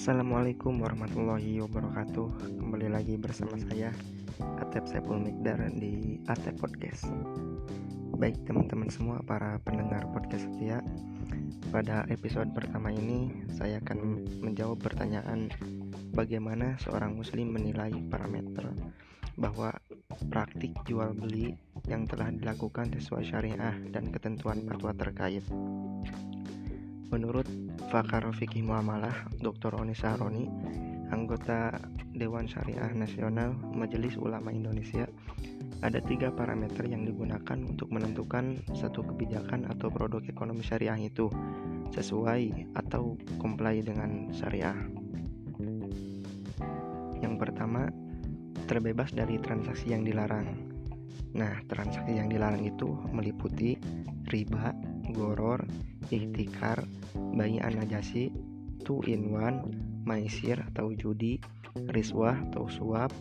Assalamualaikum warahmatullahi wabarakatuh. Kembali lagi bersama saya Atep Saiful Mikdar di Atep Podcast. Baik teman-teman semua para pendengar podcast setia Pada episode pertama ini Saya akan menjawab pertanyaan Bagaimana seorang muslim menilai parameter Bahwa praktik jual beli yang telah dilakukan sesuai syariah dan ketentuan fatwa terkait Menurut Fakar Fikih Muamalah Dr. Oni Sahroni, anggota Dewan Syariah Nasional Majelis Ulama Indonesia, ada tiga parameter yang digunakan untuk menentukan satu kebijakan atau produk ekonomi syariah itu sesuai atau comply dengan syariah. Yang pertama, terbebas dari transaksi yang dilarang. Nah, transaksi yang dilarang itu meliputi riba, goror, ikhtikar, bayi anajasi, two in one, maisir atau judi, riswah atau suap,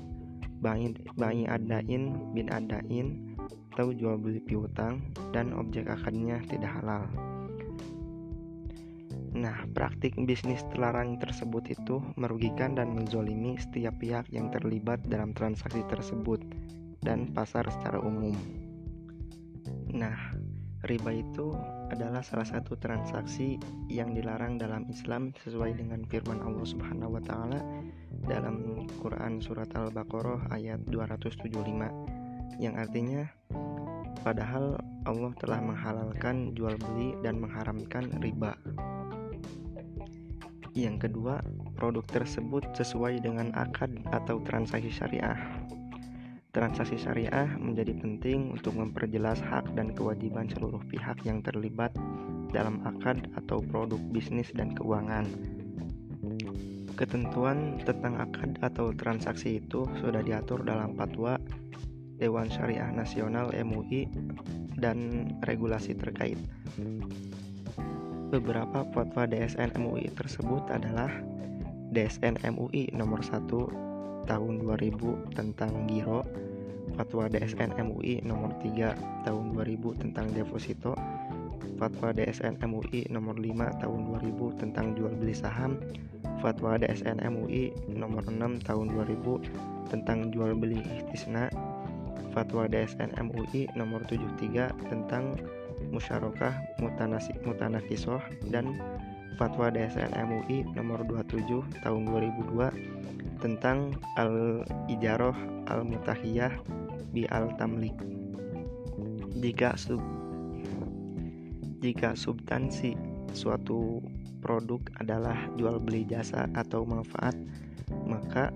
bayi, bayi adain, bin adain, atau jual beli piutang, dan objek akadnya tidak halal. Nah, praktik bisnis terlarang tersebut itu merugikan dan menzolimi setiap pihak yang terlibat dalam transaksi tersebut dan pasar secara umum. Nah, riba itu adalah salah satu transaksi yang dilarang dalam Islam sesuai dengan firman Allah Subhanahu wa taala dalam Quran surat Al-Baqarah ayat 275 yang artinya padahal Allah telah menghalalkan jual beli dan mengharamkan riba. Yang kedua, produk tersebut sesuai dengan akad atau transaksi syariah. Transaksi syariah menjadi penting untuk memperjelas hak dan kewajiban seluruh pihak yang terlibat dalam akad atau produk bisnis dan keuangan. Ketentuan tentang akad atau transaksi itu sudah diatur dalam fatwa Dewan Syariah Nasional MUI dan regulasi terkait. Beberapa fatwa DSN MUI tersebut adalah DSN MUI nomor 1 tahun 2000 tentang giro, Fatwa DSN MUI nomor 3 tahun 2000 tentang deposito, Fatwa DSN MUI nomor 5 tahun 2000 tentang jual beli saham, Fatwa DSN MUI nomor 6 tahun 2000 tentang jual beli istisna, Fatwa DSN MUI nomor 73 tentang musyarakah mutanasi mutanakisoh dan Fatwa DSN MUI nomor 27 tahun 2002 tentang al-ijaroh al-mutahiyah bi al-tamlik. Jika sub jika substansi suatu produk adalah jual beli jasa atau manfaat, maka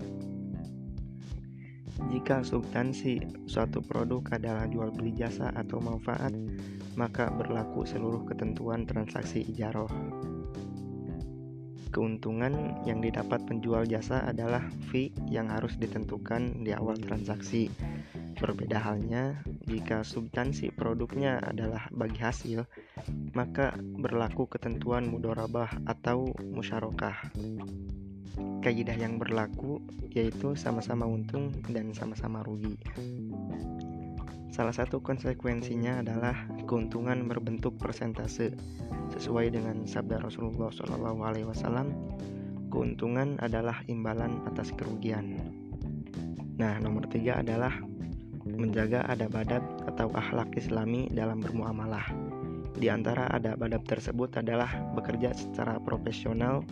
jika substansi suatu produk adalah jual beli jasa atau manfaat, maka berlaku seluruh ketentuan transaksi ijaroh. Keuntungan yang didapat penjual jasa adalah fee yang harus ditentukan di awal transaksi. Berbeda halnya jika substansi produknya adalah bagi hasil, maka berlaku ketentuan mudorabah atau musyarakah. Kaidah yang berlaku yaitu sama-sama untung dan sama-sama rugi. Salah satu konsekuensinya adalah keuntungan berbentuk persentase. Sesuai dengan sabda Rasulullah SAW, keuntungan adalah imbalan atas kerugian. Nah, nomor tiga adalah menjaga adab-adab atau akhlak Islami dalam bermuamalah. Di antara adab-adab tersebut adalah bekerja secara profesional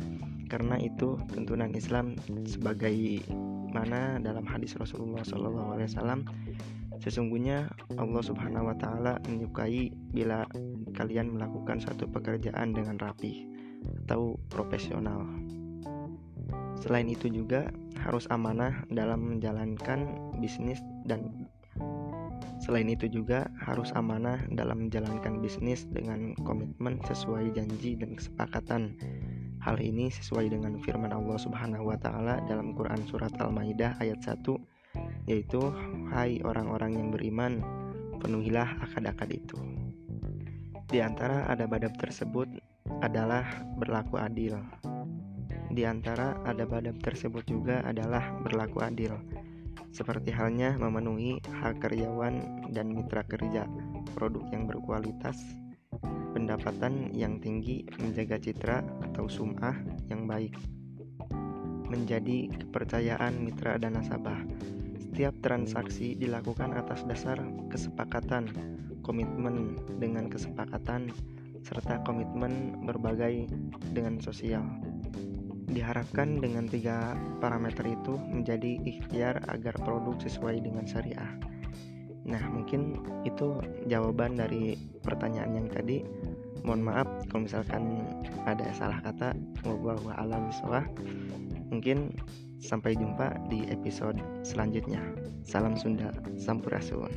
karena itu tuntunan Islam sebagai mana dalam hadis Rasulullah SAW Sesungguhnya Allah Subhanahu wa taala menyukai bila kalian melakukan suatu pekerjaan dengan rapi atau profesional. Selain itu juga harus amanah dalam menjalankan bisnis dan selain itu juga harus amanah dalam menjalankan bisnis dengan komitmen sesuai janji dan kesepakatan. Hal ini sesuai dengan firman Allah Subhanahu wa taala dalam Quran surat Al-Maidah ayat 1 yaitu hai orang-orang yang beriman penuhilah akad-akad itu di antara ada badab tersebut adalah berlaku adil di antara ada badab tersebut juga adalah berlaku adil seperti halnya memenuhi hak karyawan dan mitra kerja produk yang berkualitas pendapatan yang tinggi menjaga citra atau sum'ah yang baik menjadi kepercayaan mitra dan nasabah. Setiap transaksi dilakukan atas dasar kesepakatan, komitmen dengan kesepakatan, serta komitmen berbagai dengan sosial. Diharapkan dengan tiga parameter itu menjadi ikhtiar agar produk sesuai dengan syariah. Nah, mungkin itu jawaban dari pertanyaan yang tadi. Mohon maaf kalau misalkan ada salah kata. Wallahu alam bishawab. Mungkin sampai jumpa di episode selanjutnya. Salam Sunda, Sampurasun.